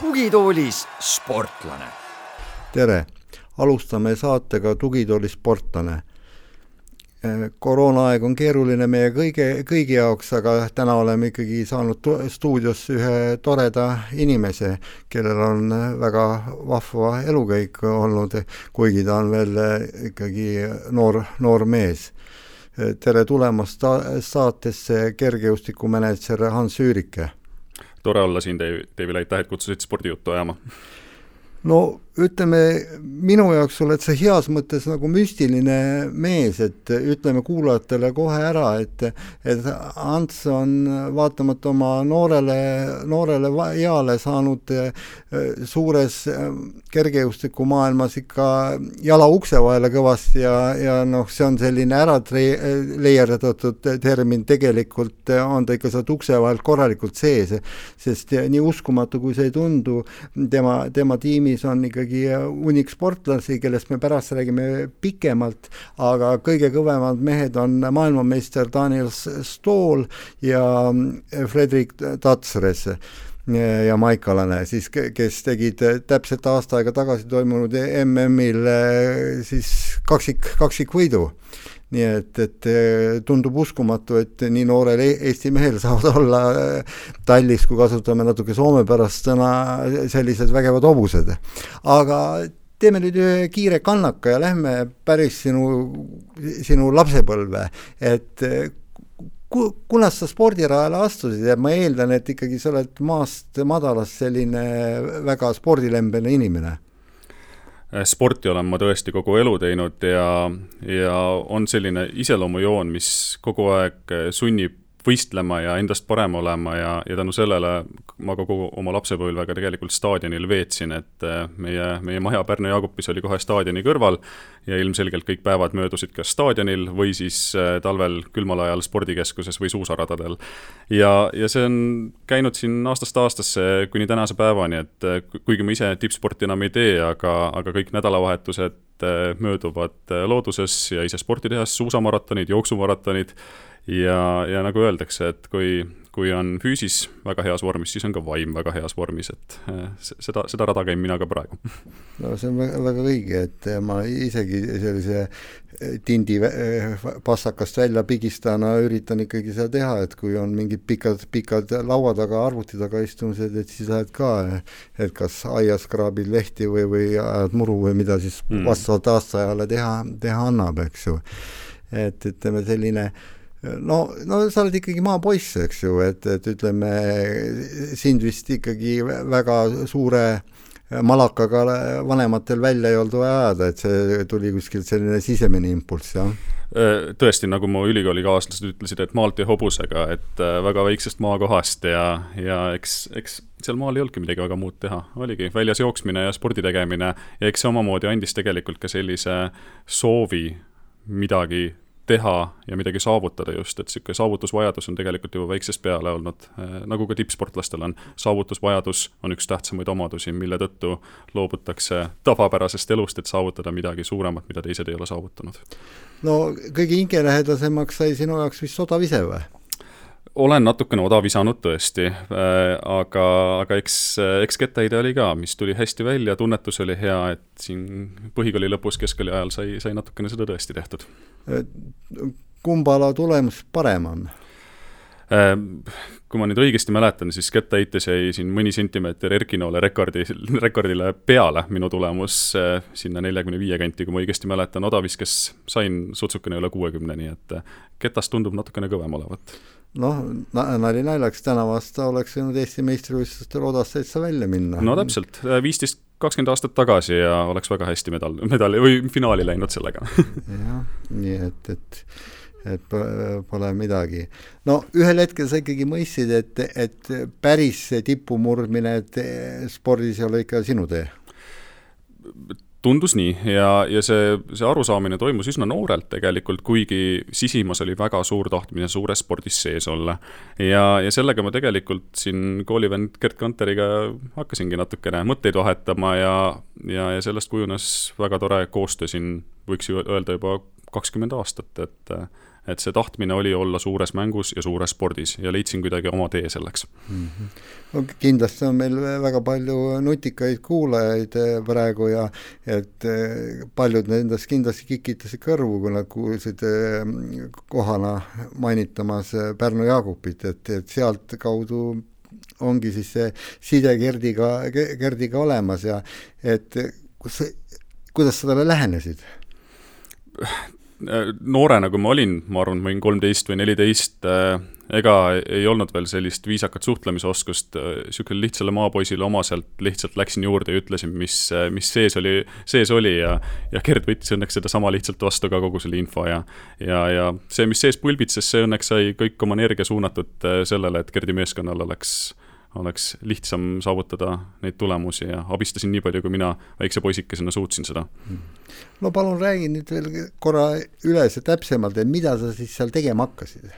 tugitoolis sportlane. tere, alustame saatega Tugitoolis sportlane koroonaaeg on keeruline meie kõige, kõigi jaoks, aga täna oleme ikkagi saanud stuudiosse ühe toreda inimese, kellel on väga vahva elukäik olnud, kuigi ta on veel ikkagi noor, noor mees. tere tulemast saatesse, kergejõustikumänedžer Hans Üürike! tore olla siin, Deivi, aitäh, et kutsusite spordijuttu ajama no ütleme, minu jaoks oled sa heas mõttes nagu müstiline mees, et ütleme kuulajatele kohe ära, et et Ants on vaatamata oma noorele, noorele eale saanud eh, suures eh, kergejõustikumaailmas ikka jala ukse vahele kõvasti ja, ja noh, see on selline ära leierdatud termin, tegelikult on ta ikka sealt ukse vahelt korralikult sees, sest nii uskumatu, kui see ei tundu, tema, tema tiimi tiimis on ikkagi hunnik sportlasi, kellest me pärast räägime pikemalt, aga kõige kõvemad mehed on maailmameister Daniel Stool ja Fredrik Tatsres jamaikalane siis, kes tegid täpselt aasta aega tagasi toimunud MM-il siis kaksik, kaksikvõidu nii et, et eh, tundub uskumatu, et nii noorel e-, Eesti mehel saavad olla eh, tallis, kui kasutame natuke soomepärast sõna, sellised vägevad hobused. aga teeme nüüd ühe kiire kannaka ja lähme päris sinu, sinu lapsepõlve, et ku-, kunas sa spordirajale astusid? Ja ma eeldan, et ikkagi sa oled maast madalast selline väga spordilembeline inimene sporti olen ma tõesti kogu elu teinud ja, ja on selline iseloomujoon, mis kogu aeg sunnib võistlema ja endast parem olema ja, ja tänu sellele ma kogu oma lapsepõlve ka tegelikult staadionil veetsin, et äh, meie, meie maja Pärnu Jaagupis oli kohe staadioni kõrval ja ilmselgelt kõik päevad möödusid kas staadionil või siis äh, talvel külmal ajal spordikeskuses või suusaradadel. ja, ja see on käinud siin aastast aastasse kuni tänase päevani, et äh, kuigi ma ise tippsporti enam ei tee, aga, aga kõik nädalavahetused mööduvad looduses ja ise sporti tehes, suusamaratonid, jooksumaratonid ja, ja nagu öeldakse, et kui, kui on füüsis väga heas vormis, siis on ka vaim väga heas vormis, et äh, seda, seda rada käin mina ka praegu. no see on väga, väga õige, et ma isegi sellise äh, tindi äh, passakast välja pigistana üritan ikkagi seda teha, et kui on mingid pikad, pikad laua taga, arvuti taga istumised, et siis lähed ka, et kas aias kraabid lehti või, või ajad muru või mida siis mm. vastavalt aastaajale teha, teha annab, eks ju. et ütleme, selline äh, no, no sa oled ikkagi maapoiss, eks ju, et, et ütleme, sind vist ikkagi väga suure malakaga vanematel välja ei olnud vaja ajada, et see tuli kuskilt selline sisemine impulss, jah? tõesti, nagu mu ülikoolikaaslased ütlesid, et maalt ja hobusega, et äh, väga väiksest maakohast ja, ja eks, eks seal maal ei olnudki midagi väga muud teha, oligi väljas jooksmine ja spordi tegemine ja eks see omamoodi andis tegelikult ka sellise soovi midagi teha ja midagi saavutada just, et niisugune saavutusvajadus on tegelikult juba väiksest peale olnud, äh, nagu ka tippsportlastel on. saavutusvajadus on üks tähtsamaid omadusi, mille tõttu loobutakse tavapärasest elust, et saavutada midagi suuremat, mida teised ei ole saavutanud. no kõige hingelähedasemaks sai sinu jaoks vist odav ise või? Olen natukene oda visanud tõesti äh,, aga, aga eks, eks kettaheide oli ka, mis tuli hästi välja, tunnetus oli hea, et siin põhikooli lõpus, keskkooli ajal sai, sai natukene seda tõesti tehtud. kumba ala tulemus parem on äh,? kui ma nüüd õigesti mäletan, siis kettaheites jäi siin mõni sentimeeter Erkinoole rekordi, rekordile peale minu tulemus äh, sinna neljakümne viie kanti, kui ma õigesti mäletan, odaviskes sain sutsukene üle kuuekümne, nii et äh, ketas tundub natukene kõvem olevat noh, nali naljaks, tänavu aasta oleks võinud Eesti meistrivõistlustel odast täitsa välja minna. no täpselt, viisteist, kakskümmend aastat tagasi ja oleks väga hästi medal, medali või finaali läinud sellega jah, nii et, et et pole midagi. no ühel hetkel sa ikkagi mõistsid, et, et päris tipu murdmine, et spordis ei ole ikka sinu tee tundus nii ja, ja see, see arusaamine toimus üsna noorelt tegelikult, kuigi sisimas oli väga suur tahtmine suures spordis sees olla. ja, ja sellega ma tegelikult siin koolivend Gerd Kanteriga hakkasingi natukene mõtteid vahetama ja, ja, ja sellest kujunes väga tore koostöö siin, võiks ju öelda juba kakskümmend aastat, et et see tahtmine oli olla suures mängus ja suures spordis ja leidsin kuidagi oma tee selleks mm. -hmm. no kindlasti on meil väga palju nutikaid kuulajaid eh, praegu ja et eh, paljud nendest kindlasti kikitasid kõrvu, kui nad kuulsid eh, kohana mainitamas Pärnu Jaagupit, et, et sealtkaudu ongi siis see side Gerdiga, Gerdiga olemas ja et kus, kuidas sa talle lähenesid? Äh, noorena, kui ma olin, ma arvan, ma olin kolmteist või neliteist, äh, ega ei olnud veel sellist viisakat suhtlemisoskust, niisugusele äh, lihtsale maapoisile omaselt lihtsalt läksin juurde ja ütlesin, mis, mis sees oli, sees oli ja ja Gerd võttis õnneks sedasama lihtsalt vastu ka kogu selle info ja ja, ja see, mis sees pulbitses, see õnneks sai kõik oma energia suunatud sellele, et Gerdi meeskonnal oleks oleks lihtsam saavutada neid tulemusi ja abistasin nii palju, kui mina väikse poisikesena suutsin seda. no palun räägi nüüd veel korra üle see täpsemalt, et mida sa siis seal tegema hakkasid?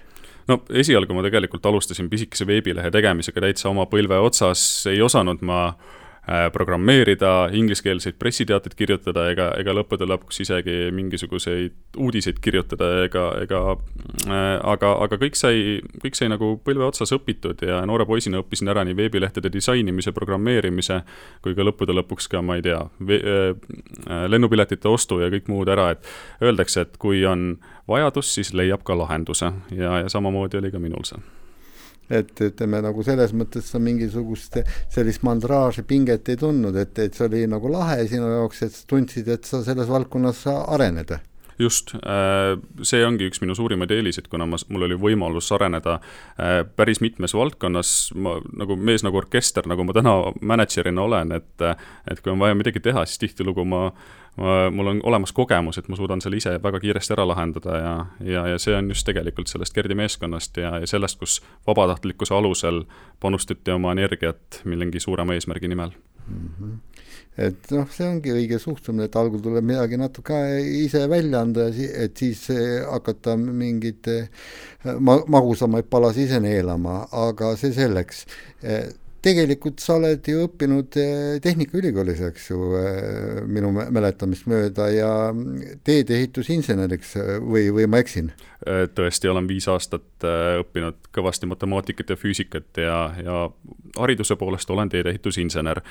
no esialgu ma tegelikult alustasin pisikese veebilehe tegemisega täitsa oma põlve otsas, ei osanud ma äh, programmeerida, ingliskeelseid pressiteateid kirjutada ega, ega lõppude lõpuks isegi mingisuguseid uudiseid kirjutada ega, ega äh, aga, aga kõik sai, kõik sai nagu põlve otsas õpitud ja noore poisina õppisin ära nii veebilehtede disainimise, programmeerimise kui ka lõppude lõpuks ka, ma ei tea, äh, lennupiletite ostu ja kõik muud ära, et öeldakse, et kui on vajadus, siis leiab ka lahenduse. Ja, ja samamoodi oli ka minul see et ütleme nagu selles mõttes sa mingisugust sellist mandraaži pinget ei tundnud, et, et see oli nagu lahe sinu jaoks, et sa tundsid, et sa selles valdkonnas arened. Just, äh, see ongi üks minu suurimaid eeliseid, kuna ma, mul oli võimalus areneda äh, päris mitmes valdkonnas, ma nagu mees nagu orkester, nagu ma täna mänedžerina olen, et et kui on vaja midagi teha, siis tihtilugu ma ma, mul on olemas kogemus, et ma suudan selle ise väga kiiresti ära lahendada ja, ja, ja see on just tegelikult sellest Gerdi meeskonnast ja, ja sellest, kus vabatahtlikkuse alusel panustati oma energiat millegi suurema eesmärgi nimel mm. -hmm et noh, see ongi õige suhtumine, et algul tuleb midagi natuke ise välja anda, et siis hakata mingeid ma-, magusamaid palasid ise neelama, aga see selleks tegelikult sa oled ju õppinud eh, Tehnikaülikoolis, eks ju, eh, minu mäletamist mööda ja teedeehitusinseneriks eh, või, või ma eksin? tõesti, olen viis aastat õppinud kõvasti matemaatikat ja füüsikat ja, ja hariduse poolest olen teedeehitusinsener.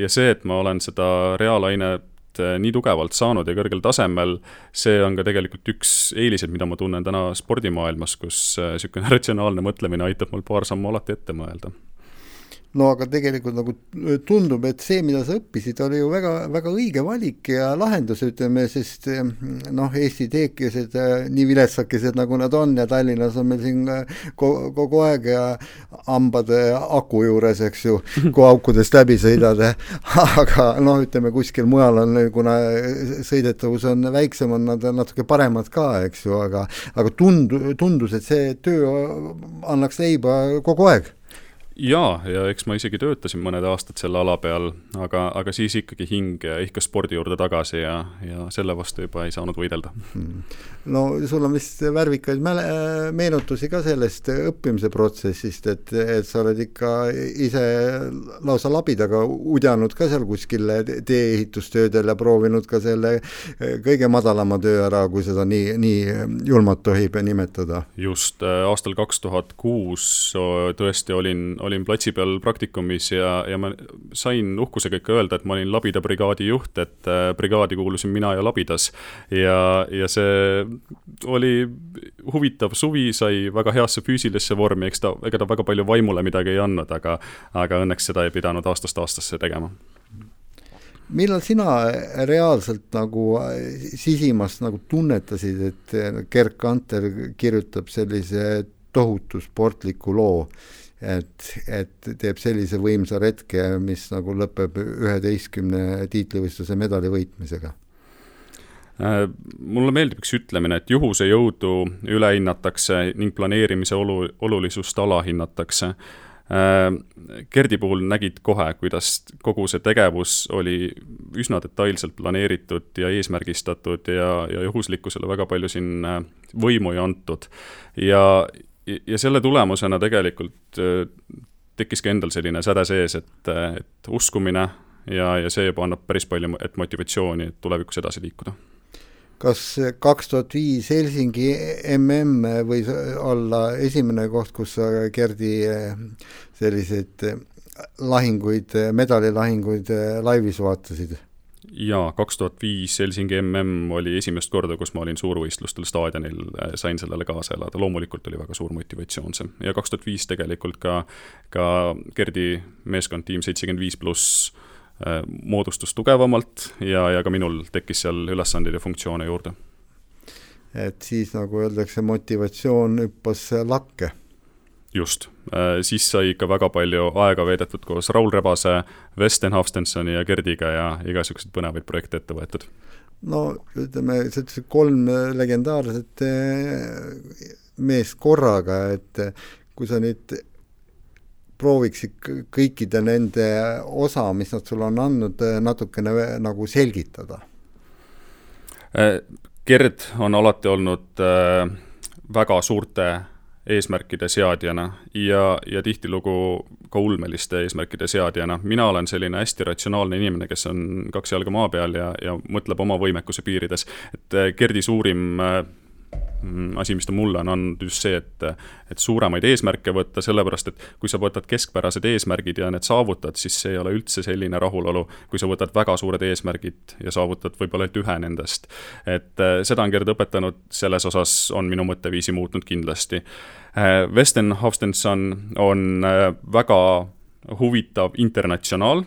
ja see, et ma olen seda reaalainet nii tugevalt saanud ja kõrgel tasemel, see on ka tegelikult üks eeliseid, mida ma tunnen täna spordimaailmas, kus niisugune ratsionaalne mõtlemine aitab mul paar sammu alati ette mõelda no aga tegelikult nagu tundub, et see, mida sa õppisid, oli ju väga, väga õige valik ja lahendus, ütleme, sest noh, Eesti teekesed, nii viletsakesed, nagu nad on ja Tallinnas on meil siin kogu, kogu aeg ja hambad aku juures, eks ju, kui aukudest läbi sõidad, aga noh, ütleme kuskil mujal on, kuna sõidetavus on väiksem, on nad natuke paremad ka, eks ju, aga aga tund-, tundus, et see töö annaks leiba kogu aeg jaa, ja eks ma isegi töötasin mõned aastad selle ala peal, aga, aga siis ikkagi hing ihkas spordi juurde tagasi ja, ja selle vastu juba ei saanud võidelda hmm.. no sul on vist värvikaid mäle-, meenutusi ka sellest õppimise protsessist, et, et sa oled ikka ise lausa labidaga udjanud ka seal kuskil tee-ehitustöödel ja proovinud ka selle kõige madalama töö ära, kui seda nii, nii julmalt tohib nimetada. just, aastal kaks tuhat kuus tõesti olin, olin olin platsi peal praktikumis ja, ja ma sain uhkusega ikka öelda, et ma olin Labida brigaadi juht, et äh, brigaadi kuulusin mina ja Labidas. ja, ja see oli huvitav suvi, sai väga heasse füüsilisse vormi, eks ta, ega ta väga palju vaimule midagi ei andnud, aga aga õnneks seda ei pidanud aastast aastasse tegema millal sina reaalselt nagu sisimas nagu tunnetasid, et Gerd Kanter kirjutab sellise tohutu sportliku loo et, et teeb sellise võimsa retke, mis nagu lõpeb üheteistkümne tiitlivõistluse medali võitmisega äh, mulle meeldib üks ütlemine, et juhuse jõudu ülehinnatakse ning planeerimise olu, olulisust alahinnatakse. Äh, Gerdi puhul nägid kohe, kuidas kogu see tegevus oli üsna detailselt planeeritud ja eesmärgistatud ja, ja juhuslikkusele väga palju siin võimu ei antud. ja, ja selle tulemusena tegelikult tekkis ka endal selline säde sees, et, et uskumine ja, ja see juba annab päris palju, et motivatsiooni, et tulevikus edasi liikuda kas kaks tuhat viis Helsingi mm võis olla esimene koht, kus sa, Gerdi, selliseid lahinguid, medalilahinguid laivis vaatasid? Jaa, kaks tuhat viis Helsingi mm oli esimest korda, kus ma olin suurvõistlustel staadionil, äh, sain sellele kaasa elada, loomulikult oli väga suur motivatsioon see. ja kaks tuhat viis tegelikult ka, ka Gerdi meeskond, tiim seitsekümmend viis pluss, äh, moodustus tugevamalt ja, ja ka minul tekkis seal ülesandeid ja funktsioone juurde. et siis, nagu öeldakse, motivatsioon hüppas lakke just, äh, siis sai ikka väga palju aega veedetud koos Raul Rebase, Vesten Hafstensoni ja Gerdiga ja igasuguseid põnevaid projekte ette võetud. no ütleme, kolm legendaarset äh, meest korraga, et kui sa nüüd prooviksid kõikide nende osa, mis nad sulle on andnud, natukene nagu selgitada? Äh, Gerd on alati olnud väga suurte eesmärkide seadjana ja, ja tihtilugu ka ulmeliste eesmärkide seadjana. mina olen selline hästi ratsionaalne inimene, kes on kaks jalga maa peal ja, ja mõtleb oma võimekuse piirides. et eh, Gerdi suurim äh, Mm, asi, mis ta mulle on andnud, just see, et, et suuremaid eesmärke võtta, sellepärast et kui sa võtad keskpärased eesmärgid ja need saavutad, siis see ei ole üldse selline rahulolu, kui sa võtad väga suured eesmärgid ja saavutad võib-olla ainult ühe nendest. et äh, seda on Gerd õpetanud, selles osas on minu mõtteviisi muutnud kindlasti. Äh, Westen Hofstenson on äh, väga huvitav internatsionaal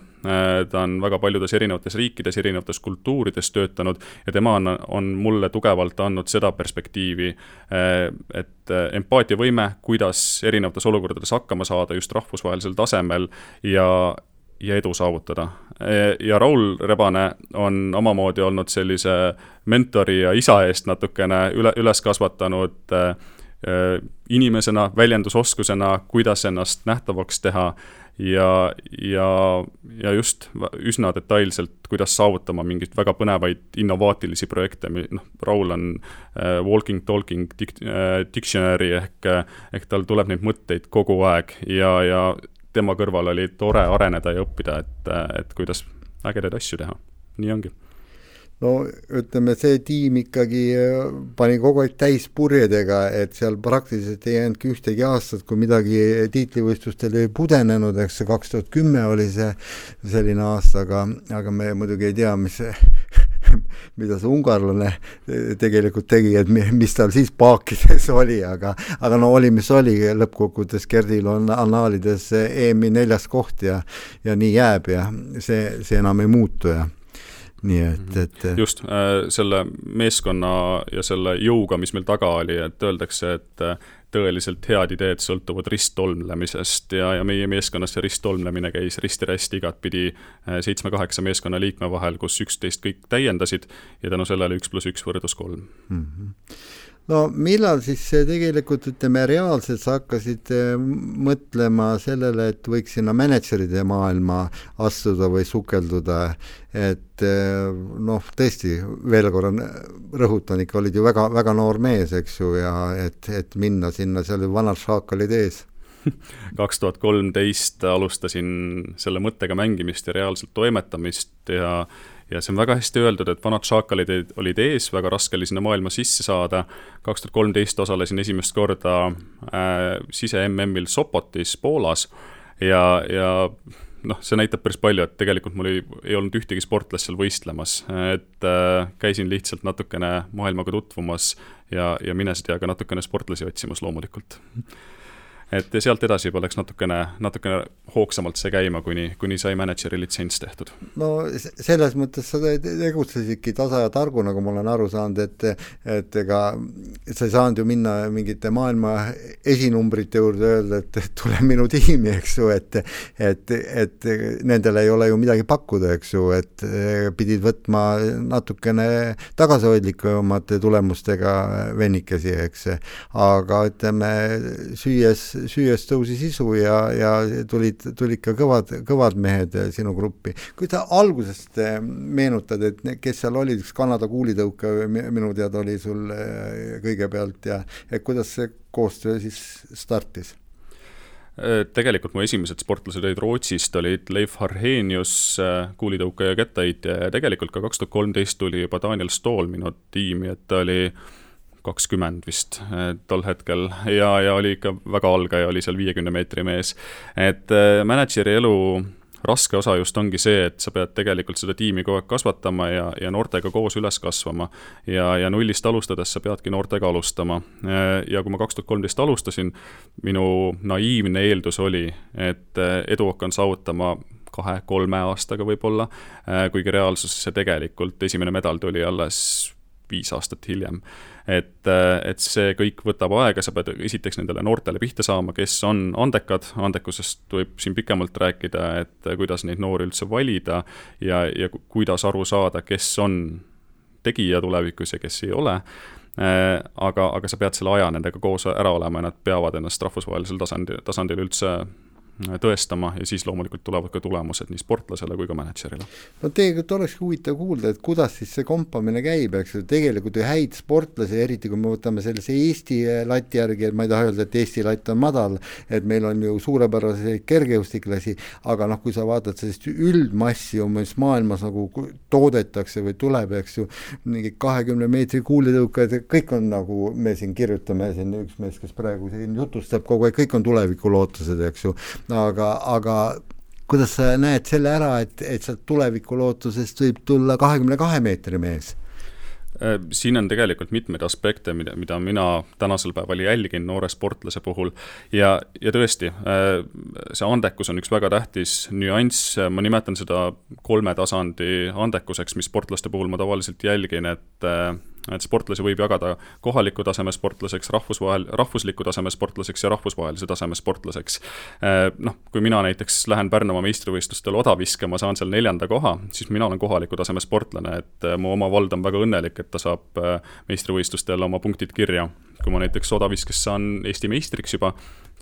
ta on väga paljudes erinevates riikides, erinevates kultuurides töötanud ja tema on, on mulle tugevalt andnud seda perspektiivi, äh, et äh, empaatiavõime, kuidas erinevates olukordades hakkama saada just rahvusvahelisel tasemel ja ja edu saavutada. ja Raul Rebane on omamoodi olnud sellise mentori ja isa eest natukene üle, üles kasvatanud äh, inimesena, väljendusoskusena, kuidas ennast nähtavaks teha ja, ja, ja just üsna detailselt, kuidas saavutama mingeid väga põnevaid innovaatilisi projekte, noh, Raul on äh, walking, talking dic- äh,, dictionary ehk, ehk tal tuleb neid mõtteid kogu aeg ja, ja tema kõrval oli tore areneda ja õppida, et, et kuidas ägedaid asju teha, nii ongi no ütleme, see tiim ikkagi äh, pani kogu aeg täis purjedega, et seal praktiliselt ei jäänudki ühtegi aastat, kui midagi tiitlivõistlustel ei pudenenud, eks see kaks tuhat kümme oli see selline aasta, aga, aga me muidugi ei tea, mis mida see ungarlane tegelikult tegi, et mis tal siis paakides oli, aga, aga no oli, mis oli, lõppkokkuvõttes Gerdil on annaalides EM-i neljas koht ja, ja nii jääb ja see, see enam ei muutu ja nii et, mhm. et just, äh, selle meeskonna ja selle jõuga, mis meil taga oli, et öeldakse, et äh, tõeliselt head ideed sõltuvad risttolmlemisest ja, ja meie meeskonnas see risttolmlemine käis risti-rästi igatpidi äh, seitsme-kaheksa meeskonna liikme vahel, kus üksteist kõik täiendasid ja tänu sellele üks pluss üks võrdus kolm mm. -hmm no millal siis tegelikult ütleme, reaalselt sa hakkasid eh, mõtlema sellele, et võiks sinna mänedžeride maailma astuda või sukelduda, et eh, noh, tõesti, veel korra rõhutan, ikka olid ju väga, väga noor mees, eks ju, ja et, et minna sinna, seal vanad šaakalid ees kaks tuhat kolmteist alustasin selle mõttega mängimist ja reaalselt toimetamist ja ja see on väga hästi öeldud, et vanad šaakalid olid ees, väga raske oli sinna maailma sisse saada. kaks tuhat kolmteist osalesin esimest korda äh, sise-MM-il Sopotis Poolas. Ja, ja noh, see näitab päris palju, et tegelikult mul ei, ei olnud ühtegi sportlast seal võistlemas, et äh, käisin lihtsalt natukene maailmaga tutvumas ja, ja mine sa tea, ka natukene sportlasi otsimas loomulikult et sealt edasi juba läks natukene, natukene hoogsamalt see käima, kuni, kuni sai mänedžeri litsents tehtud. no selles mõttes sa tegutsesidki tasa ja targu, nagu ma olen aru saanud, et et ega sa ei saanud ju minna mingite maailma esinumbrite juurde öelda, et tule minu tiimi, eks ju, et et, et nendel ei ole ju midagi pakkuda, eks ju, et pidid võtma natukene tagasihoidlikumate tulemustega vennikesi, eks, aga ütleme, süües süües tõusis isu ja, ja tulid, tulid ka kõvad, kõvad mehed sinu gruppi. kui sa algusest eh, meenutad, et kes seal olid, üks Kanada kuulitõuke minu teada oli sul eh, kõigepealt ja, ja kuidas see koostöö siis startis? Äh, tegelikult mu esimesed sportlased olid Rootsist, olid Leif Harhenius, äh, kuulitõukaja ja kettaheitja ja tegelikult ka kaks tuhat kolmteist tuli juba Daniel Stool minu tiimi, et ta oli kakskümmend vist äh, tol hetkel ja, ja oli ikka väga algaja, oli seal viiekümne meetri mees. et mänedžeri elu raske osa just ongi see, et sa pead tegelikult seda tiimi kogu aeg kasvatama ja, ja noortega koos üles kasvama. ja, ja nullist alustades sa peadki noortega alustama. ja kui ma kaks tuhat kolmteist alustasin, minu naiivne eeldus oli, et edu hakkan saavutama kahe-kolme aastaga võib-olla, kuigi reaalsuses see tegelikult, esimene medal tuli alles viis aastat hiljem. et, et see kõik võtab aega, sa pead esiteks nendele noortele pihta saama, kes on andekad, andekusest võib siin pikemalt rääkida, et kuidas neid noori üldse valida ja, ja kuidas aru saada, kes on tegija tulevikus ja kes ei ole aga, aga sa pead selle aja nendega koos ära olema ja nad peavad ennast rahvusvahelisel tasandil, tasandil üldse tõestama ja siis loomulikult tulevad ka tulemused nii sportlasele kui ka mänedžerile. no tegelikult olekski huvitav kuulda, et kuidas siis see kompamine käib, eks ju, tegelikult ju häid sportlasi, eriti kui me võtame sellise Eesti lati järgi, et ma ei taha öelda, et Eesti latt on madal, et meil on ju suurepäraseid kergejõustiklasi, aga noh, kui sa vaatad sellist üldmassi, mis maailmas nagu toodetakse või tuleb, eks ju, mingi kahekümne meetri kuulitõukajad, kõik on nagu, me siin kirjutame, siin üks mees, kes praegu siin jutustab kogu aeg, kõik on tulevikulootused, eks ju aga, aga kuidas sa näed selle ära, et, et sealt tulevikulootusest võib tulla kahekümne kahe meetri mees? Äh, siin on tegelikult mitmeid aspekte, mida, mida mina tänasel päeval jälgin noore sportlase puhul ja, ja tõesti, äh, see andekus on üks väga tähtis nüanss, ma nimetan seda kolme tasandi andekuseks, mis sportlaste puhul ma tavaliselt jälgin, et äh, et sportlasi võib jagada kohaliku taseme sportlaseks, rahvusvahel, rahvusliku taseme sportlaseks ja rahvusvahelise taseme sportlaseks. Äh, noh, kui mina näiteks lähen Pärnumaa meistrivõistlustel oda viskama, saan seal neljanda koha, siis mina olen kohaliku taseme sportlane, et äh, mu oma vald on väga õnnelik, et ta saab äh, meistrivõistlustel oma punktid kirja. Kui ma näiteks odaviskes saan Eesti meistriks juba,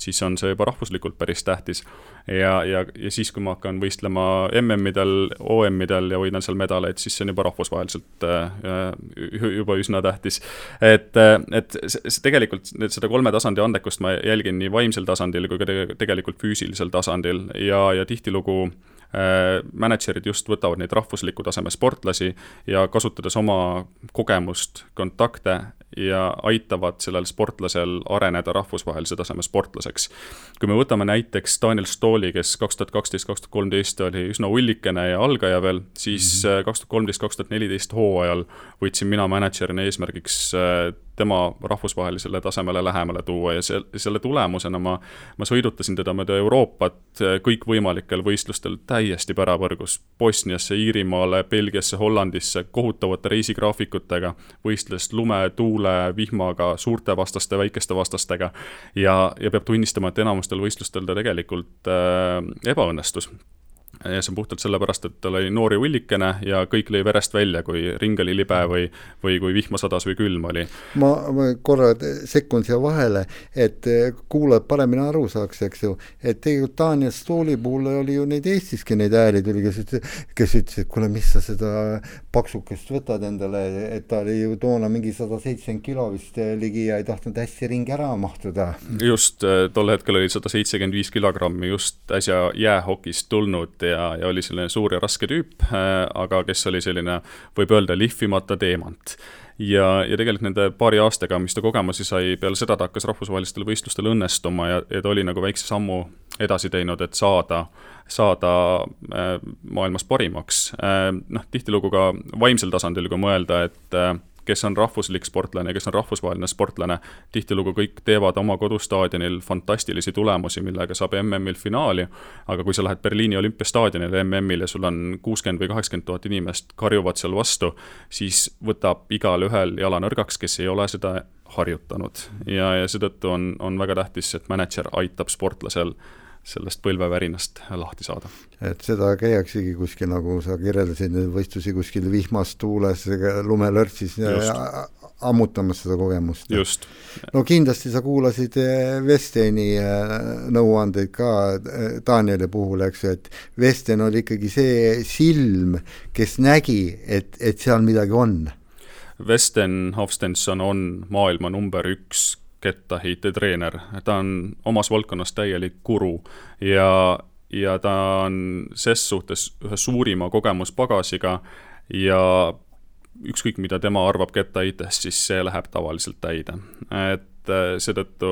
siis on see juba rahvuslikult päris tähtis. ja, ja, ja siis, kui ma hakkan võistlema MM-idel, OM-idel ja võidan seal medaleid, siis see on juba rahvusvaheliselt äh, juba üsna tähtis. et, äh, et see tegelikult seda kolme tasandi andekust ma jälgin nii vaimsel tasandil kui ka tegelikult füüsilisel tasandil ja, ja tihtilugu äh, mänedžerid just võtavad neid rahvusliku taseme sportlasi ja kasutades oma kogemust, kontakte ja aitavad sellel sportlasel areneda rahvusvahelise taseme sportlaseks. kui me võtame näiteks Daniel Stooli, kes kaks tuhat kaksteist, kaks tuhat kolmteist oli üsna ullikene ja algaja veel, siis mhm. kaks tuhat kolmteist, kaks tuhat neliteist hooajal võtsin mina mänedžerina eesmärgiks äh, tema rahvusvahelisele tasemele lähemale tuua ja see, selle tulemusena ma, ma sõidutasin teda mööda Euroopat äh, kõikvõimalikel võistlustel täiesti pärapõrgus. Bosniasse, Iirimaale, Belgiasse, Hollandisse kohutavate reisigraafikutega, võistles lume, tuule, vihmaga, suurte vastaste, väikeste vastastega. ja, ja peab tunnistama, et enamustel võistlustel ta tegelikult äh, ebaõnnestus ja see on puhtalt sellepärast, et tal oli noor ja ullikene ja kõik lõi verest välja, kui ring oli libe või, või kui vihma sadas või külm oli. ma, ma korra sekkun siia vahele, et kuulajad paremini aru saaks, eks ju, et tegelikult Daniel Stooli puhul oli ju neid Eestiski neid hääli tuli, kes ütles, kes ütles, et kuule, mis sa seda paksukest võtad endale, et ta oli ju toona mingi sada seitsekümmend kilo vist ligi ja ei tahtnud hästi ringi ära mahtuda. just, tol hetkel oli sada seitsekümmend viis kilogrammi just äsja jäähokist tulnud ja, ja oli selline suur ja raske tüüp, äh, aga kes oli selline, võib öelda, lihvimata teemant ja, ja tegelikult nende paari aastaga, mis ta kogemusi sai, peale seda ta hakkas rahvusvahelistel võistlustel õnnestuma ja, ja ta oli nagu väikse sammu edasi teinud, et saada, saada äh, maailmas parimaks äh,. noh, tihtilugu ka vaimsel tasandil, kui mõelda, et kes on rahvuslik sportlane, kes on rahvusvaheline sportlane, tihtilugu kõik teevad oma kodustaadionil fantastilisi tulemusi, millega saab MM-il finaali, aga kui sa lähed Berliini olümpiastaadionile MM-il ja sul on kuuskümmend või kaheksakümmend tuhat inimest karjuvad seal vastu, siis võtab igalühel jala nõrgaks, kes ei ole seda harjutanud. ja, ja seetõttu on, on väga tähtis, et mänedžer aitab sportlasel sellest põlvevärinast lahti saada. et seda käiaksegi kuskil, nagu sa kirjeldasid, neid võistlusi kuskil vihmas, tuules, lumelörtsis ammutamas seda kogemust. just. no kindlasti sa kuulasid Vesteni eh, eh, nõuandeid ka eh, Danieli puhul, eks ju, et Vesten oli ikkagi see silm, kes nägi, et, et seal midagi on. Vesten Hofstensson on maailma number üks kettaheitetreener, ta on omas valdkonnas täielik guru ja, ja ta on ses suhtes ühe suurima kogemuspagasiga ja ükskõik, mida tema arvab kettaheitest, siis see läheb tavaliselt täide. et äh, seetõttu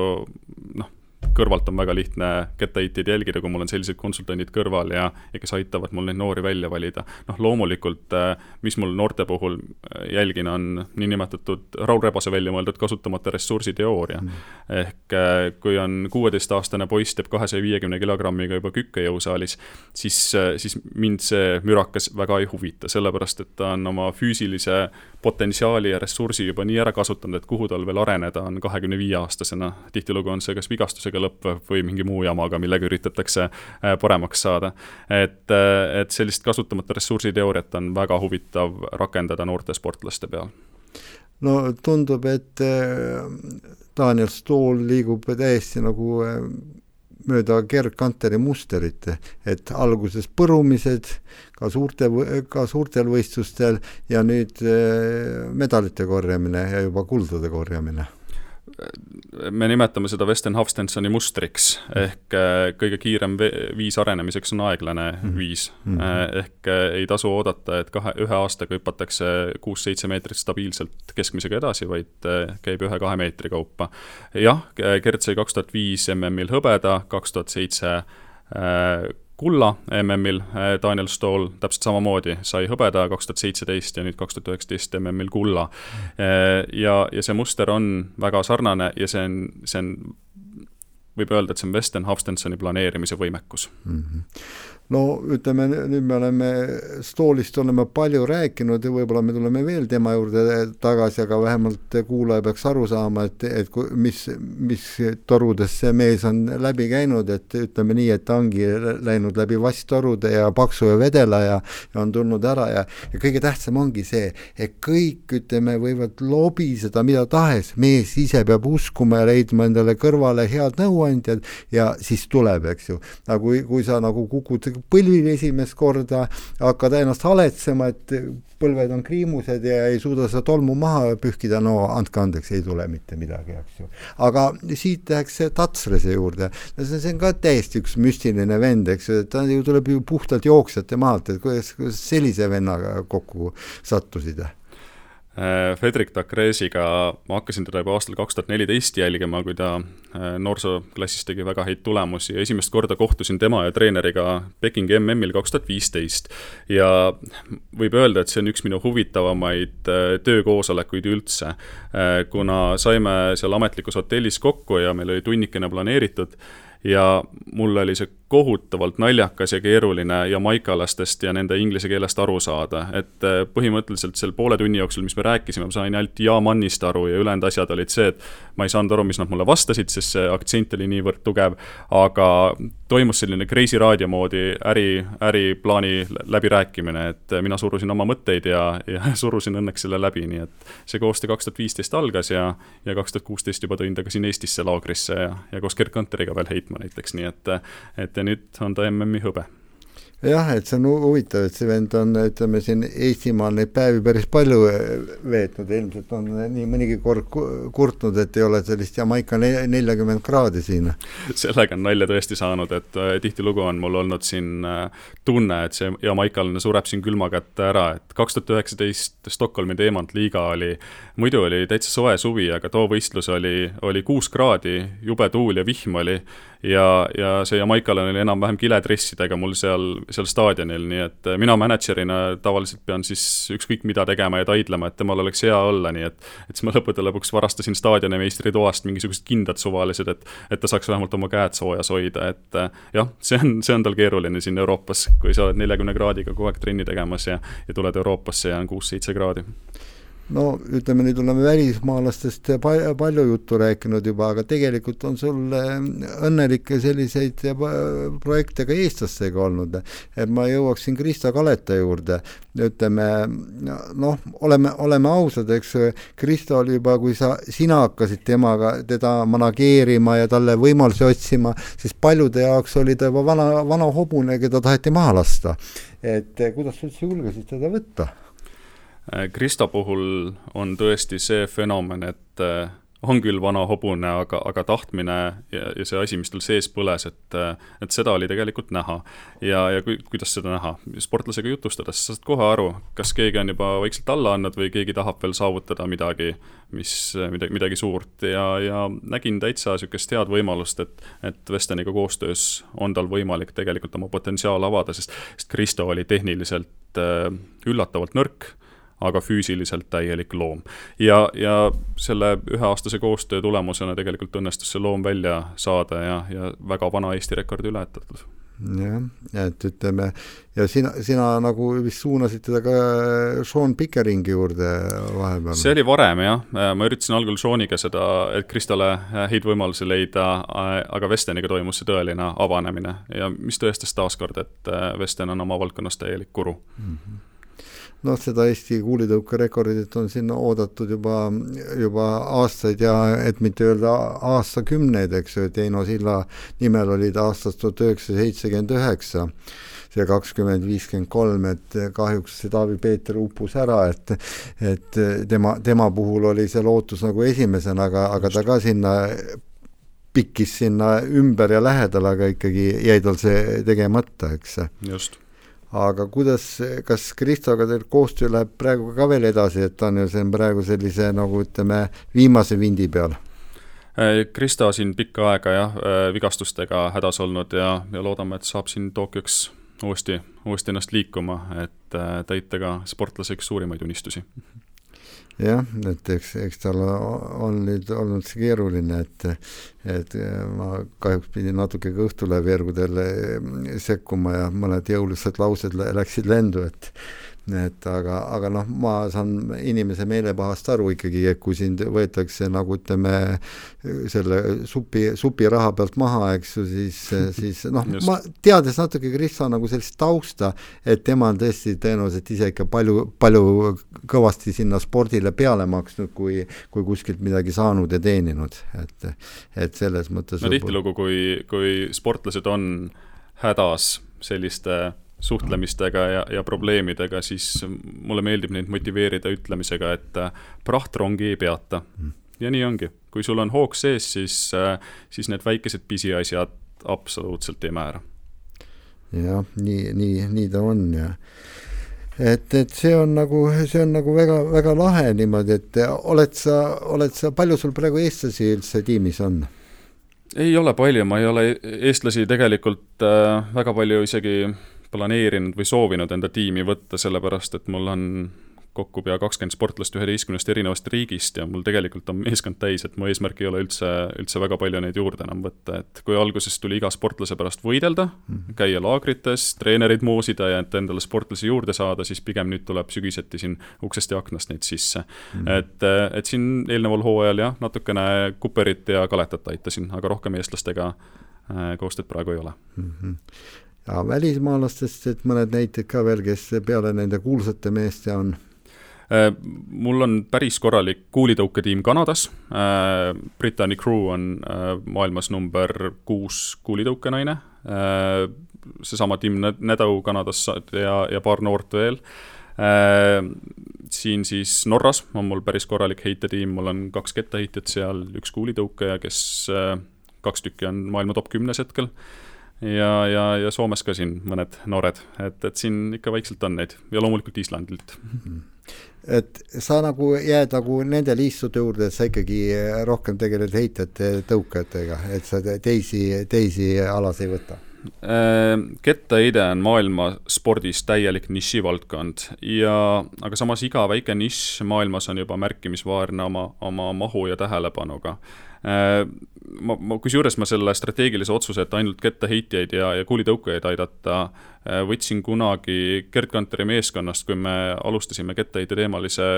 noh, kõrvalt on väga lihtne kettaheiteid jälgida, kui mul on sellised konsultandid kõrval ja, ja kes aitavad mul neid noori välja valida. noh, loomulikult, äh, mis mul noorte puhul äh, jälgin, on niinimetatud Raul Rebase välja mõeldud kasutamata ressursi teooria mm.. ehk äh, kui on kuueteistaastane poiss teeb kahesaja viiekümne kilogrammiga juba kükke jõusaalis, siis, siis mind see mürakas väga ei huvita, sellepärast et ta on oma füüsilise potentsiaali ja ressursi juba nii ära kasutanud, et kuhu tal veel areneda on kahekümne viie aastasena. tihtilugu on see kas vigastusega lõppev või mingi muu jamaga, millega üritatakse äh, paremaks saada. et, äh, et sellist kasutamata ressursi teooriat on väga huvitav rakendada noorte sportlaste peal. No tundub, et äh, Daniel Stool liigub täiesti nagu mööda Gerd Kanteri mustrit, et alguses põrumised ka suurte, ka suurtel võistlustel ja nüüd medalite korjamine ja juba kuldade korjamine me nimetame seda Western Hofstensoni mustriks ehk äh, kõige kiirem viis arenemiseks on aeglane mm. viis mm. -hmm. ehk äh, ei tasu oodata, et kahe, ühe aastaga hüpatakse kuus-seitse meetrit stabiilselt keskmisega edasi, vaid käib ühe-kahe meetri kaupa. jah, Gert sai kaks tuhat viis MM-il hõbeda, kaks tuhat seitse kulla MM-il, äh, Daniel Stoll täpselt samamoodi sai hõbeda kaks tuhat seitseteist ja nüüd kaks tuhat üheksateist MM-il kulla. Äh, ja, ja see muster on väga sarnane ja see on, see on võib öelda, et see on Weston Hofstensoni planeerimise võimekus mm. -hmm no ütleme, nüüd me oleme Stoolist oleme palju rääkinud ja võib-olla me tuleme veel tema juurde tagasi, aga vähemalt kuulaja peaks aru saama, et, et mis, mis torudes see mees on läbi käinud, et ütleme nii, et ta ongi läinud läbi vasttorude ja paksu ja vedela ja, ja on tulnud ära ja, ja kõige tähtsam ongi see, et kõik, ütleme, võivad lobiseda mida tahes, mees ise peab uskuma ja leidma endale kõrvale head nõuandjad ja siis tuleb, eks ju. aga kui, kui sa nagu kukud põlvil esimest korda, hakkad ennast haletsema, et põlved on kriimused ja ei suuda seda tolmu maha pühkida, no andke andeks, ei tule mitte midagi, eks ju. aga siit läheks Tatsrese juurde, no see, see on ka täiesti üks müstiline vend, eks ju, ta ju tuleb ju puhtalt jooksjate maalt, et kuidas, kuidas sellise vennaga kokku sattusid? Äh, Fredrik Takresiga ma hakkasin teda juba aastal kaks tuhat neliteist jälgima, kui ta äh, noorsooklassis tegi väga häid tulemusi ja esimest korda kohtusin tema ja treeneriga Pekingi MM-il kaks tuhat viisteist. ja võib öelda, et see on üks minu huvitavamaid äh, töökoosolekuid üldse, kuna saime seal ametlikus hotellis kokku ja meil oli tunnikene planeeritud ja mul oli see kohutavalt naljakas ja keeruline jamaikalastest ja nende inglise keelest aru saada, et äh, põhimõtteliselt seal poole tunni jooksul, mis me rääkisime, ma sain ainult ja-mannist aru ja ülejäänud asjad olid see, et ma ei saanud aru, mis nad mulle vastasid, sest see aktsent oli niivõrd tugev, aga toimus selline Kreisi raadio moodi äri, äriplaani läbirääkimine, et mina surusin oma mõtteid ja, ja surusin õnneks selle läbi, nii et see koostöö kaks tuhat viisteist algas ja, ja kaks tuhat kuusteist juba tõin ta ka siin Eestisse laagrisse ja, ja koos Gerd Kanteriga veel heitma näiteks, nii et, et ja nüüd on ta MM-i hõbe jah, et see on huvitav, et see vend on, ütleme siin Eestimaal neid päevi päris palju eh, veetnud, ilmselt on nii mõnigi kord kurtnud, et ei ole sellist Jamaica neljakümmend kraadi siin. sellega on nalja tõesti saanud, et äh, tihtilugu on mul olnud siin äh, tunne, et see jamaikalane sureb siin külma kätte ära, et kaks tuhat üheksateist Stockholmi Teemant liiga oli, muidu oli täitsa soe suvi, aga too võistlus oli, oli kuus kraadi, jube tuul ja vihm oli ja, ja see jamaikalane oli enam-vähem kiledressidega mul seal, seal staadionil, nii et äh, mina mänedžerina tavaliselt pean siis ükskõik mida tegema ja taidlema, et temal oleks hea olla, nii et et siis ma lõppude lõpuks varastasin staadionimeistri toast mingisugused kindad suvalised, et et ta saaks vähemalt oma käed soojas hoida, et äh, jah, see on, see on tal keeruline siin Euroopas, kui sa oled neljakümne kraadiga kogu aeg trenni tegemas ja ja tuled Euroopasse ja on kuus-seitse kraadi no ütleme nüüd oleme välismaalastest palju juttu rääkinud juba, aga tegelikult on sul õnnelikke selliseid projekte ka eestlastega olnud. et ma jõuaksin Krista Kaleta juurde, ütleme noh, oleme, oleme ausad, eks Krista oli juba, kui sa, sina hakkasid temaga, teda manageerima ja talle võimalusi otsima, siis paljude jaoks oli ta juba vana, vana hobune, keda taheti maha lasta. et kuidas sa üldse julgesid teda võtta? Äh, Krista puhul on tõesti see fenomen, et äh, on küll vana hobune, aga, aga tahtmine ja, ja see asi, mis tal sees põles, et, äh, et seda oli tegelikult näha. ja, ja kui, kuidas seda näha? sportlasega jutustades sa saad kohe aru, kas keegi on juba vaikselt alla andnud või keegi tahab veel saavutada midagi, mis, midagi, midagi suurt ja, ja nägin täitsa niisugust head võimalust, et, et Vesteniga koostöös on tal võimalik tegelikult oma potentsiaal avada, sest, sest Kristo oli tehniliselt üllatavalt nõrk aga füüsiliselt täielik loom. ja, ja selle üheaastase koostöö tulemusena tegelikult õnnestus see loom välja saada ja, ja väga vana Eesti rekord ületatud jah, et ütleme ja sina, sina nagu vist suunasid teda ka Sean Pickeringi juurde vahepeal? see oli varem jah, ma üritasin algul Seaniga seda, et Kristale häid võimalusi leida, aga Vesteniga toimus see tõeline avanemine ja mis tõestas taaskord, et Vesten on oma valdkonnas täielik guru mm. -hmm noh, seda Eesti kuulitõukerekordit on sinna oodatud juba, juba aastaid ja et mitte öelda aastakümneid, eks ju, et Eino Silla nimel oli ta aastast tuhat üheksasada seitsekümmend üheksa see kakskümmend viiskümmend kolm, et kahjuks see Taavi Peeter uppus ära, et et tema, tema puhul oli see lootus nagu esimesena, aga, aga ta ka sinna pikkis sinna ümber ja lähedal, aga ikkagi jäi tal see tegemata, eks. just aga kuidas, kas Kristoga teil koostöö läheb praegu ka veel edasi, et ta on ju siin praegu sellise nagu ütleme, viimase vindi peal? Äh, Kristo siin pikka aega jah, äh, vigastustega hädas olnud ja, ja loodame, et saab siin Tokyoks uuesti, uuesti ennast liikuma, et äh, täita ka sportlase üks suurimaid unistusi jah, et eks, eks tal on nüüd olnud see keeruline, et et ma kahjuks pidin natuke ka Õhtulehe veergudel sekkuma ja mõned jõulised laused läksid lendu, et et aga, aga noh, ma saan inimese meelepahast aru ikkagi, et kui sind võetakse nagu ütleme, selle supi, supiraha pealt maha, eks ju, siis, siis noh, ma teades natuke Krista nagu sellist tausta, et tema on tõesti tõenäoliselt ise ikka palju, palju kõvasti sinna spordile peale maksnud, kui, kui kuskilt midagi saanud ja teeninud, et, et selles mõttes no tihtilugu, kui, kui sportlased on hädas selliste suhtlemistega ja, ja probleemidega, siis mulle meeldib neid motiveerida ütlemisega, et äh, prahtrongi ei peata. ja nii ongi, kui sul on hoog sees, siis, äh, siis need väikesed pisiasjad absoluutselt ei määra. jah, nii, nii, nii ta on ja et, et see on nagu, see on nagu väga, väga lahe niimoodi, et oled sa, oled sa, palju sul praegu eestlasi üldse tiimis on? ei ole palju, ma ei ole eestlasi tegelikult äh, väga palju isegi planeerinud või soovinud enda tiimi võtta, sellepärast et mul on kokku pea kakskümmend sportlast üheteistkümnest erinevast riigist ja mul tegelikult on meeskond täis, et mu eesmärk ei ole üldse, üldse väga palju neid juurde enam võtta, et kui alguses tuli iga sportlase pärast võidelda mm, -hmm. käia laagrites, treenereid moosida ja et endale sportlasi juurde saada, siis pigem nüüd tuleb sügiseti siin uksest ja aknast neid sisse mm. -hmm. et, et siin eelneval hooajal jah, natukene Kuperit ja Kaletat aitasin, aga rohkem eestlastega äh, koostööd praegu ei ole mm. -hmm ja välismaalastest, et mõned näited ka veel, kes peale nende kuulsate meeste on? Äh, mul on päris korralik kuulitõuketiim Kanadas. Äh, Brittany Crew on äh, maailmas number kuus kuulitõukenaine. seesama Tim Nedau Kanadas ja, ja paar noort veel siin siis Norras on mul päris korralik heitetiim, mul on kaks kettaheitjat seal, üks kuulitõukaja, kes kaks tükki on maailma top kümnes hetkel ja, ja, ja Soomes ka siin mõned noored, et, et siin ikka vaikselt on neid. Ja loomulikult Islandilt. Et sa nagu jääd nagu nende liistude juurde, et sa ikkagi rohkem tegeled heitjate tõukajatega, et sa teisi, teisi alasid ei võta? Äh, kettaheide on maailma spordis täielik nišivaldkond. Ja, aga samas iga väike nišš maailmas on juba märkimisväärne oma, oma mahu ja tähelepanuga. Äh, ma, ma, kusjuures ma selle strateegilise otsuse, et ainult kettaheitjaid ja, ja kuulitõukajaid aidata, äh, võtsin kunagi Gerd Kanteri meeskonnast, kui me alustasime kettaheite teemalise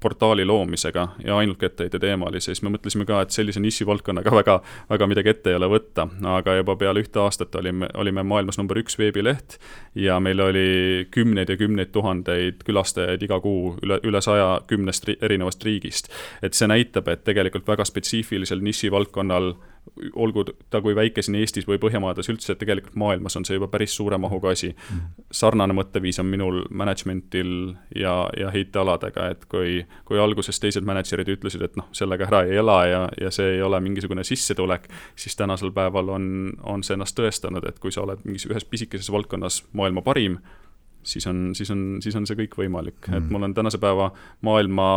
portaali loomisega ja ainult kettaheite teemal ja siis me mõtlesime ka, et sellise nišivaldkonnaga väga, väga midagi ette ei ole võtta, aga juba peale ühte aastat olime, olime maailmas number üks veebileht ja meil oli kümneid ja kümneid tuhandeid külastajaid iga kuu üle, üle saja kümnest erinevast riigist. et see näitab, et tegelikult väga spetsiifilisel nišivaldkonnal olgu ta kui väike siin Eestis või Põhjamaades üldse, et tegelikult maailmas on see juba päris suure mahuga asi. sarnane mõtteviis on minul management'il ja, ja heitealadega, et kui, kui alguses teised mänedžerid ütlesid, et noh, sellega ära ei ela ja, ja see ei ole mingisugune sissetulek, siis tänasel päeval on, on see ennast tõestanud, et kui sa oled mingis ühes pisikeses valdkonnas maailma parim, siis on, siis on, siis on see kõik võimalik mm., et mul on tänase päeva maailma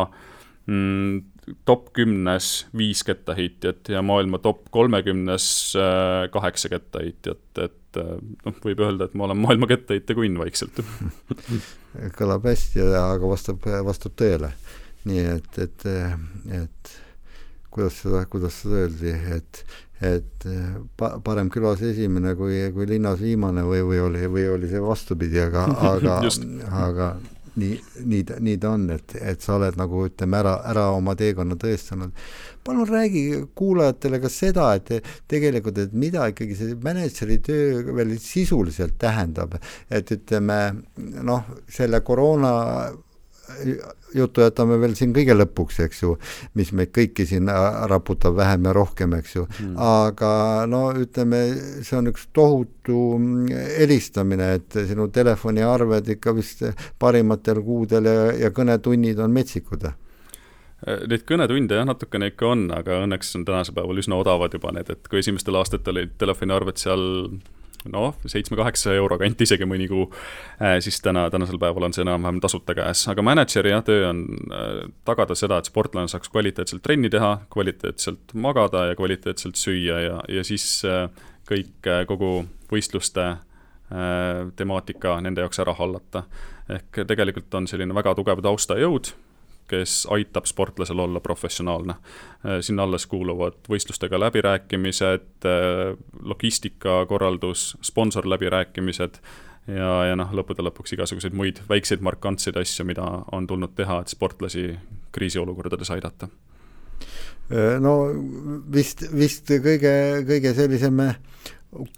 mm, top kümnes viis kettaheitjat ja maailma top kolmekümnes äh, kaheksa kettaheitjat, et äh, noh, võib öelda, et ma olen maailma kettaheite kunn vaikselt kõlab hästi, aga vastab, vastab tõele. nii et, et, et kuidas seda, kuidas seda öeldi, et, et pa-, parem külas esimene kui, kui linnas viimane või, või oli, või oli see vastupidi, aga, aga aga nii, nii nii ta on, et, et sa oled nagu ütleme ära, ära oma teekonna tõestanud. palun räägi kuulajatele ka seda, et tegelikult, et mida ikkagi see mänedžeri töö veel sisuliselt tähendab, et ütleme noh, selle koroona juttu jätame veel siin kõige lõpuks, eks ju, mis meid kõiki siin raputab vähem ja rohkem, eks ju mm., aga no ütleme, see on üks tohutu helistamine, et sinu telefoniarved ikka vist parimatel kuudel ja, ja kõnetunnid on metsikud Neid kõnetunde jah, natukene ikka on, aga õnneks on tänasel päeval üsna odavad juba need, et kui esimestel aastatel olid telefoniarved seal noh, seitsme-kaheksa euro kanti isegi mõni kuu, äh, siis täna, tänasel päeval on see enam-vähem tasuta käes. aga mänedžeri jah, töö on äh, tagada seda, et sportlane saaks kvaliteetselt trenni teha, kvaliteetselt magada ja kvaliteetselt süüa ja, ja siis äh, kõik, kogu võistluste temaatika nende jaoks ära hallata. ehk tegelikult on selline väga tugev taustajõud kes aitab sportlasel olla professionaalne. Äh, sinna alles kuuluvad võistlustega läbirääkimised, äh, logistikakorraldus, sponsorläbirääkimised ja, ja noh, lõppude lõpuks igasuguseid muid väikseid markantseid asju, mida on tulnud teha, et sportlasi kriisiolukordades aidata. Äh, no vist, vist kõige, kõige sellisem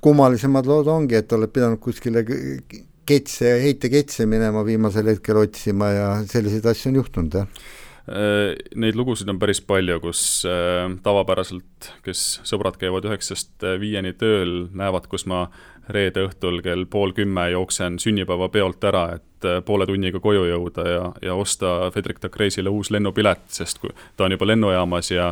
kummalisemad lood ongi, et oled pidanud kuskile ketse, heiteketse minema viimasel hetkel otsima ja selliseid asju on juhtunud, jah? Äh, neid lugusid on päris palju, kus äh, tavapäraselt, kes sõbrad käivad üheksast viieni tööl, näevad, kus ma reede õhtul kell pool kümme jooksen sünnipäevapeolt ära, et äh, poole tunniga koju jõuda ja, ja osta Fredrik Takreisile uus lennupilet, sest kui ta on juba lennujaamas ja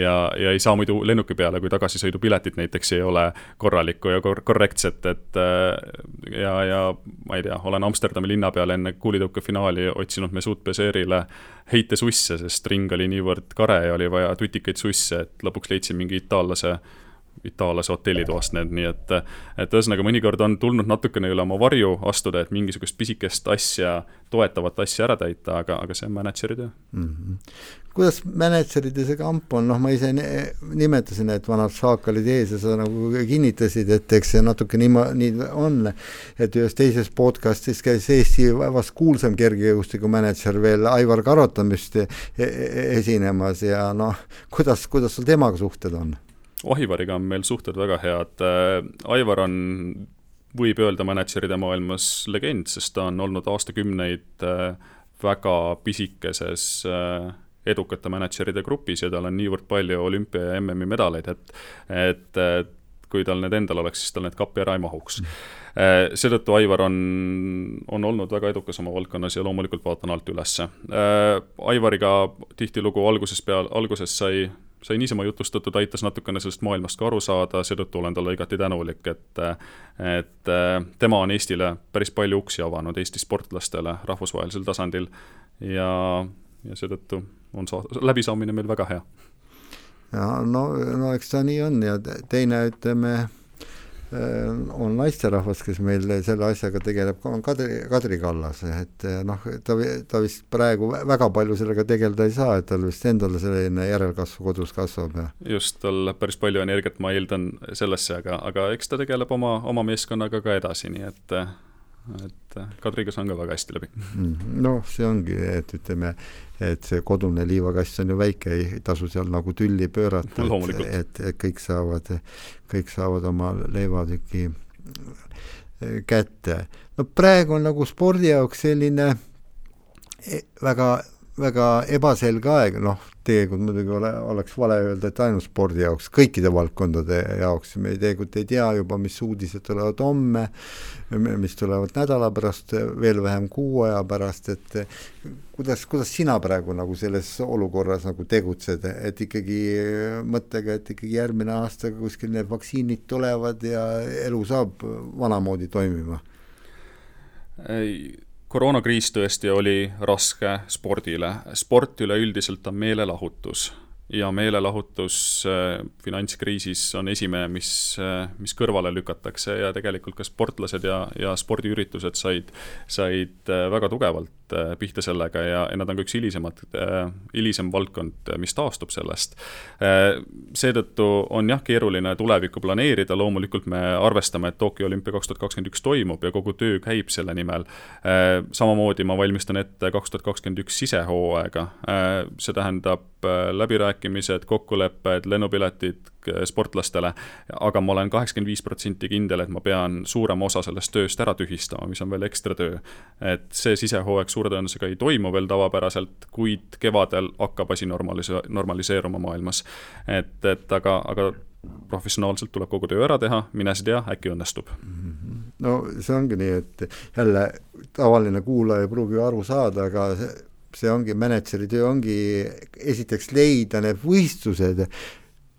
ja, ja ei saa muidu lennuki peale, kui tagasisõidupiletit näiteks ei ole korralikku ja kor-, korrektset, et äh, ja, ja ma ei tea, olen Amsterdami linna peal enne kuulitõukefinaali otsinud Mesut Bezerile heitesusse, sest ring oli niivõrd kare ja oli vaja tutikaid susse, et lõpuks leidsin mingi itaallase itaallase hotellitoast need, nii et et ühesõnaga, mõnikord on tulnud natukene üle oma varju astuda, et mingisugust pisikest asja, toetavat asja ära täita, aga, aga see on mänedžeri töö mm. -hmm kuidas mänedžeride see kamp on, noh, ma ise nimetasin, et vanad šaakalid ees ja sa nagu kinnitasid, et eks see natuke nii, nii on, et ühes teises podcastis käis Eesti vast kuulsam kergejõustikumänedžer veel Aivar Karotamist e-, e-, esinemas ja noh, kuidas, kuidas sul temaga suhted on? Aivariga on meil suhted väga head, äh, Aivar on võib öelda mänedžeride maailmas legend, sest ta on olnud aastakümneid äh, väga pisikeses äh, edukate mänedžeride grupis ja tal on niivõrd palju olümpia ja MM-i medaleid, et et kui tal need endal oleks, siis tal need kappi ära ei mahuks. seetõttu Aivar on, on olnud väga edukas oma valdkonnas ja loomulikult vaatan alt ülesse. Aivariga tihtilugu alguses peal, alguses sai sai niisama jutustatud, aitas natukene sellest maailmast ka aru saada, seetõttu olen talle igati tänulik, et et tema on Eestile päris palju uksi avanud, Eesti sportlastele rahvusvahelisel tasandil ja, ja seetõttu on saa-, läbisaamine meil väga hea. ja no, no eks ta nii on ja teine, ütleme Äh, on naisterahvas, kes meil selle asjaga tegeleb, on Kadri, Kadri Kallas, et äh, noh, ta, ta vist praegu väga palju sellega tegeleda ei saa, et tal vist endal selline järelkasv kodus kasvab ja. just, tal päris palju energiat, ma eeldan, sellesse, aga, aga eks ta tegeleb oma, oma meeskonnaga ka edasi, nii et et äh, Kadriga saan ka väga hästi läbi. Noh, see ongi, et ütleme, et see kodune liivakast on ju väike, ei tasu seal nagu tülli pöörata, et, et, et kõik saavad, kõik saavad oma leivatüki äh, kätte. no praegu on nagu spordi jaoks selline e, väga väga ebaselge aeg, noh, tegelikult muidugi ole, oleks vale öelda, et ainult spordi jaoks, kõikide valdkondade jaoks, me tegelikult ei tea juba, mis uudised tulevad homme, mis tulevad nädala pärast, veel vähem kuu aja pärast, et kuidas, kuidas sina praegu nagu selles olukorras nagu tegutsed, et ikkagi mõttega, et ikkagi järgmine aasta kuskil need vaktsiinid tulevad ja elu saab vanamoodi toimima? ei koroonakriis tõesti oli raske spordile. sport üleüldiselt on meelelahutus ja meelelahutus äh, finantskriisis on esimene, mis, äh, mis kõrvale lükatakse ja tegelikult ka sportlased ja, ja spordiüritused said, said äh, väga tugevalt pihta sellega ja, ja nad on ka üks hilisemad, hilisem valdkond, mis taastub sellest. seetõttu on jah, keeruline tulevikku planeerida, loomulikult me arvestame, et Tokyo olümpia kaks tuhat kakskümmend üks toimub ja kogu töö käib selle nimel. samamoodi ma valmistan ette kaks tuhat kakskümmend üks sisehooaega, see tähendab läbirääkimised, kokkulepped, lennupiletid sportlastele, aga ma olen kaheksakümmend viis protsenti kindel, et ma pean suurema osa sellest tööst ära tühistama, mis on veel ekstra töö. et see sisehooaeg suure tõenäosusega ei toimu veel tavapäraselt, kuid kevadel hakkab asi normalise-, normaliseeruma maailmas. et, et aga, aga professionaalselt tuleb kogu töö ära teha, mine sa tea, äkki õnnestub. no see ongi nii, et jälle tavaline kuulaja ei pruugi aru saada, aga see see ongi, mänedžeri töö ongi esiteks leida need võistlused,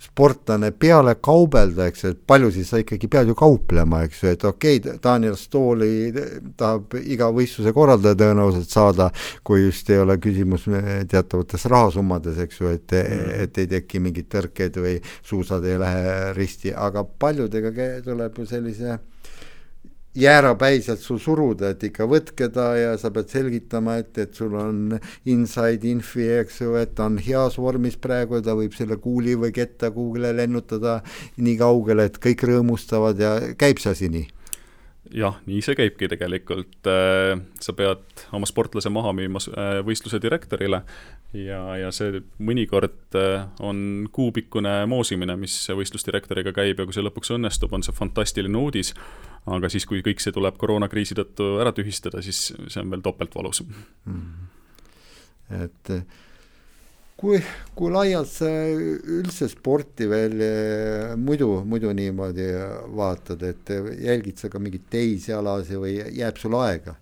sportlane peale kaubelda, eks ju, et palju siis sa ikkagi pead ju kauplema, eks ju, et okei okay,, Daniel Stooli tahab iga võistluse korraldaja tõenäoliselt saada, kui just ei ole küsimus teatavates rahasummades, eks ju, et mm., et ei teki mingeid tõrkeid või suusad ei lähe risti, aga paljudega tuleb ju sellise jäärapäiselt sul suruda, et ikka võtke ta ja sa pead selgitama, et, et sul on inside infi, eks ju, et ta on heas vormis praegu ja ta võib selle kuuli või ketta kuhugile lennutada nii kaugele, et kõik rõõmustavad ja käib see asi nii? Jah, nii see käibki tegelikult. Äh, sa pead oma sportlase maha müüma äh, võistluse direktorile ja, ja see mõnikord äh, on kuupikkune moosimine, mis võistlusdirektoriga käib ja kui see lõpuks õnnestub, on see fantastiline uudis. aga siis, kui kõik see tuleb koroonakriisi tõttu ära tühistada, siis see on veel topelt valus mm.. et kui, kui laialt sa üldse sporti veel eh, muidu, muidu niimoodi vaatad, et jälgid sa ka mingeid teisi alasid või jääb sul aega?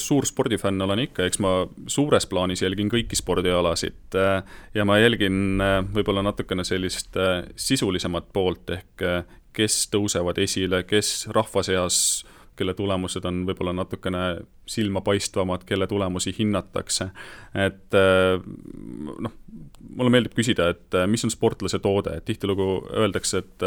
suur spordifänn olen ikka, eks ma suures plaanis jälgin kõiki spordialasid äh, ja ma jälgin äh, võib-olla natukene sellist sisulisemat poolt, ehk kes tõusevad esile, kes rahva seas kelle tulemused on võib-olla natukene silmapaistvamad, kelle tulemusi hinnatakse. et noh, mulle meeldib küsida, et mis on sportlase toode, et tihtilugu öeldakse, et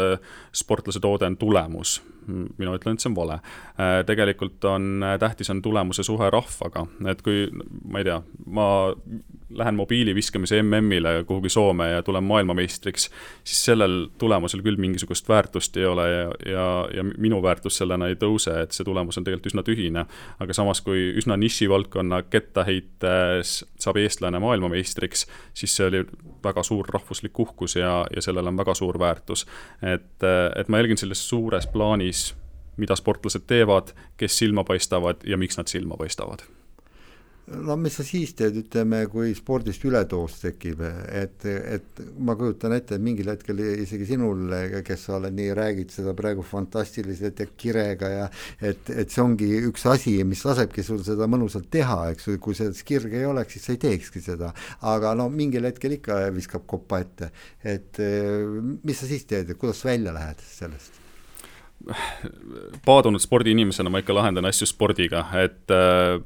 sportlase toode on tulemus mina ütlen, et see on vale. Äh, tegelikult on äh, tähtis, on tulemuse suhe rahvaga, et kui ma ei tea, ma lähen mobiiliviskamise MM-ile kuhugi Soome ja tulen maailmameistriks, siis sellel tulemusel küll mingisugust väärtust ei ole ja, ja, ja minu väärtus sellena ei tõuse, et see tulemus on tegelikult üsna tühine. aga samas, kui üsna nišivaldkonna kettaheites saab eestlane maailmameistriks, siis see oli väga suur rahvuslik uhkus ja, ja sellel on väga suur väärtus. et, et ma jälgin selles suures plaanis, mida sportlased teevad, kes silma paistavad ja miks nad silma paistavad no mis sa siis teed, ütleme, kui spordist ületoos tekib, et, et ma kujutan ette, et mingil hetkel isegi sinul, kes sa oled nii, räägid seda praegu fantastiliselt ja kirega ja et, et see ongi üks asi, mis lasebki sul seda mõnusalt teha, eks ju, kui seda kirge ei oleks, siis sa ei teekski seda. aga no mingil hetkel ikka viskab kopa ette, et mis sa siis teed, kuidas välja lähed sellest? paadunud spordiinimesena ma ikka lahendan asju spordiga, et äh,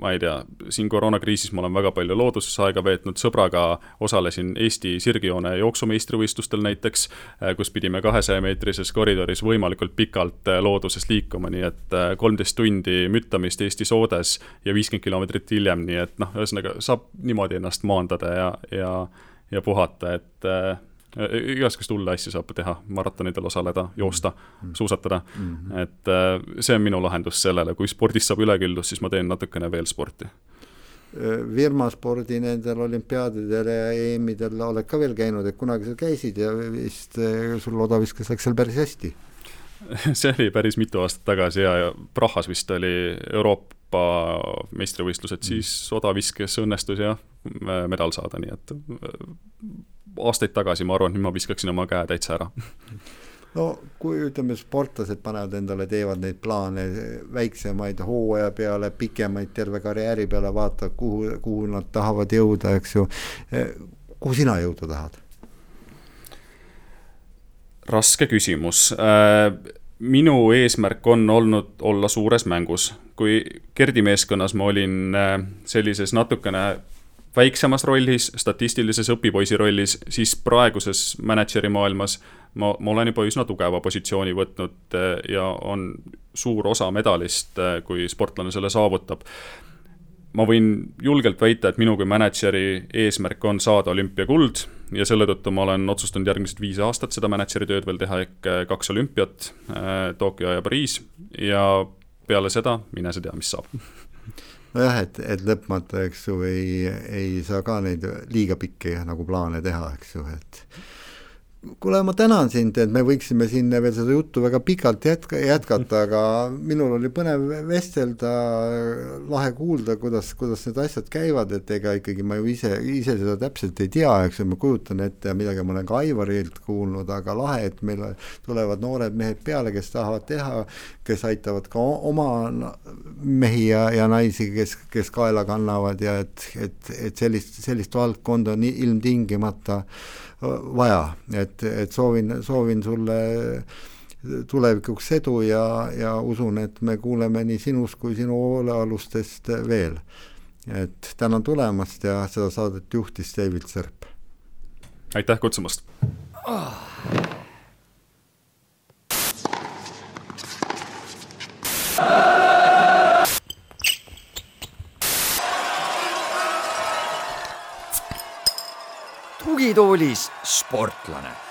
ma ei tea, siin koroonakriisis ma olen väga palju looduses aega veetnud, sõbraga osalesin Eesti sirgjoone jooksumeistrivõistlustel näiteks, äh, kus pidime kahesaja meetrises koridoris võimalikult pikalt äh, looduses liikuma, nii et äh, kolmteist tundi müttamist Eesti soodes ja viiskümmend kilomeetrit hiljem, nii et noh, ühesõnaga saab niimoodi ennast maandada ja, ja, ja puhata, et igasuguseid hulle asju saab teha, maratonidel osaleda, joosta mm, -hmm. suusatada mm. -hmm. et äh, see on minu lahendus sellele, kui spordist saab üleküllus, siis ma teen natukene veel sporti virmaspordi nendel olümpiaadidel ja EM-idel oled ka veel käinud, et kunagi sa käisid ja vist sul odaviskas läks seal päris hästi see oli päris mitu aastat tagasi ja, ja Prahas vist oli Euroopa meistrivõistlused, mm. siis odaviskes õnnestus jah, medal saada, nii et aastaid tagasi ma arvan, et nüüd ma viskaksin oma käe täitsa ära no kui ütleme, sportlased panevad endale, teevad neid plaane väiksemaid hooaja peale, pikemaid terve karjääri peale, vaatavad, kuhu, kuhu nad tahavad jõuda, eks ju. kuhu sina jõuda tahad? raske küsimus. Minu eesmärk on olnud olla suures mängus. kui Gerdi meeskonnas ma olin sellises natukene väiksemas rollis, statistilises õpipoisi rollis, siis praeguses mänedžeri maailmas ma, ma olen juba üsna tugeva positsiooni võtnud äh, ja on suur osa medalist, kui sportlane selle saavutab. Ma võin julgelt väita, et minu kui mänedžeri eesmärk on saada olümpiakuld ja selle tõttu ma olen otsustanud järgmised viis aastat seda mänedžeri tööd veel teha, ehk äh, kaks olümpiat, Tokyo ja Pariis ja peale seda mine sa tea, mis saab nojah, et, et lõpmata, eks ju, ei, ei saa ka neid liiga pikki nagu plaane teha, eks ju, et kuule, ma tänan sind, et me võiksime siin veel seda juttu väga pikalt jätka, jätkata, aga minul oli põnev vestelda, lahe kuulda, kuidas, kuidas need asjad käivad, et ega ikkagi ma ju ise, ise seda täpselt ei tea, eks ju, ma kujutan ette ja midagi ma olen ka Aivarilt kuulnud, aga lahe, et meil tulevad noored mehed peale, kes tahavad teha, kes aitavad ka oma mehi ja, ja naisi, kes, kes kaela kannavad ja et, et, et sellist, sellist valdkonda on ilmtingimata. äh, vaja, et, et soovin, soovin sulle tulevikuks edu ja, ja usun, et me kuuleme nii sinust kui sinu hoolealustest veel. et tänan tulemast ja seda saadet juhtis David Serp. aitäh kutsumast oh.! Tugitoolis sportlane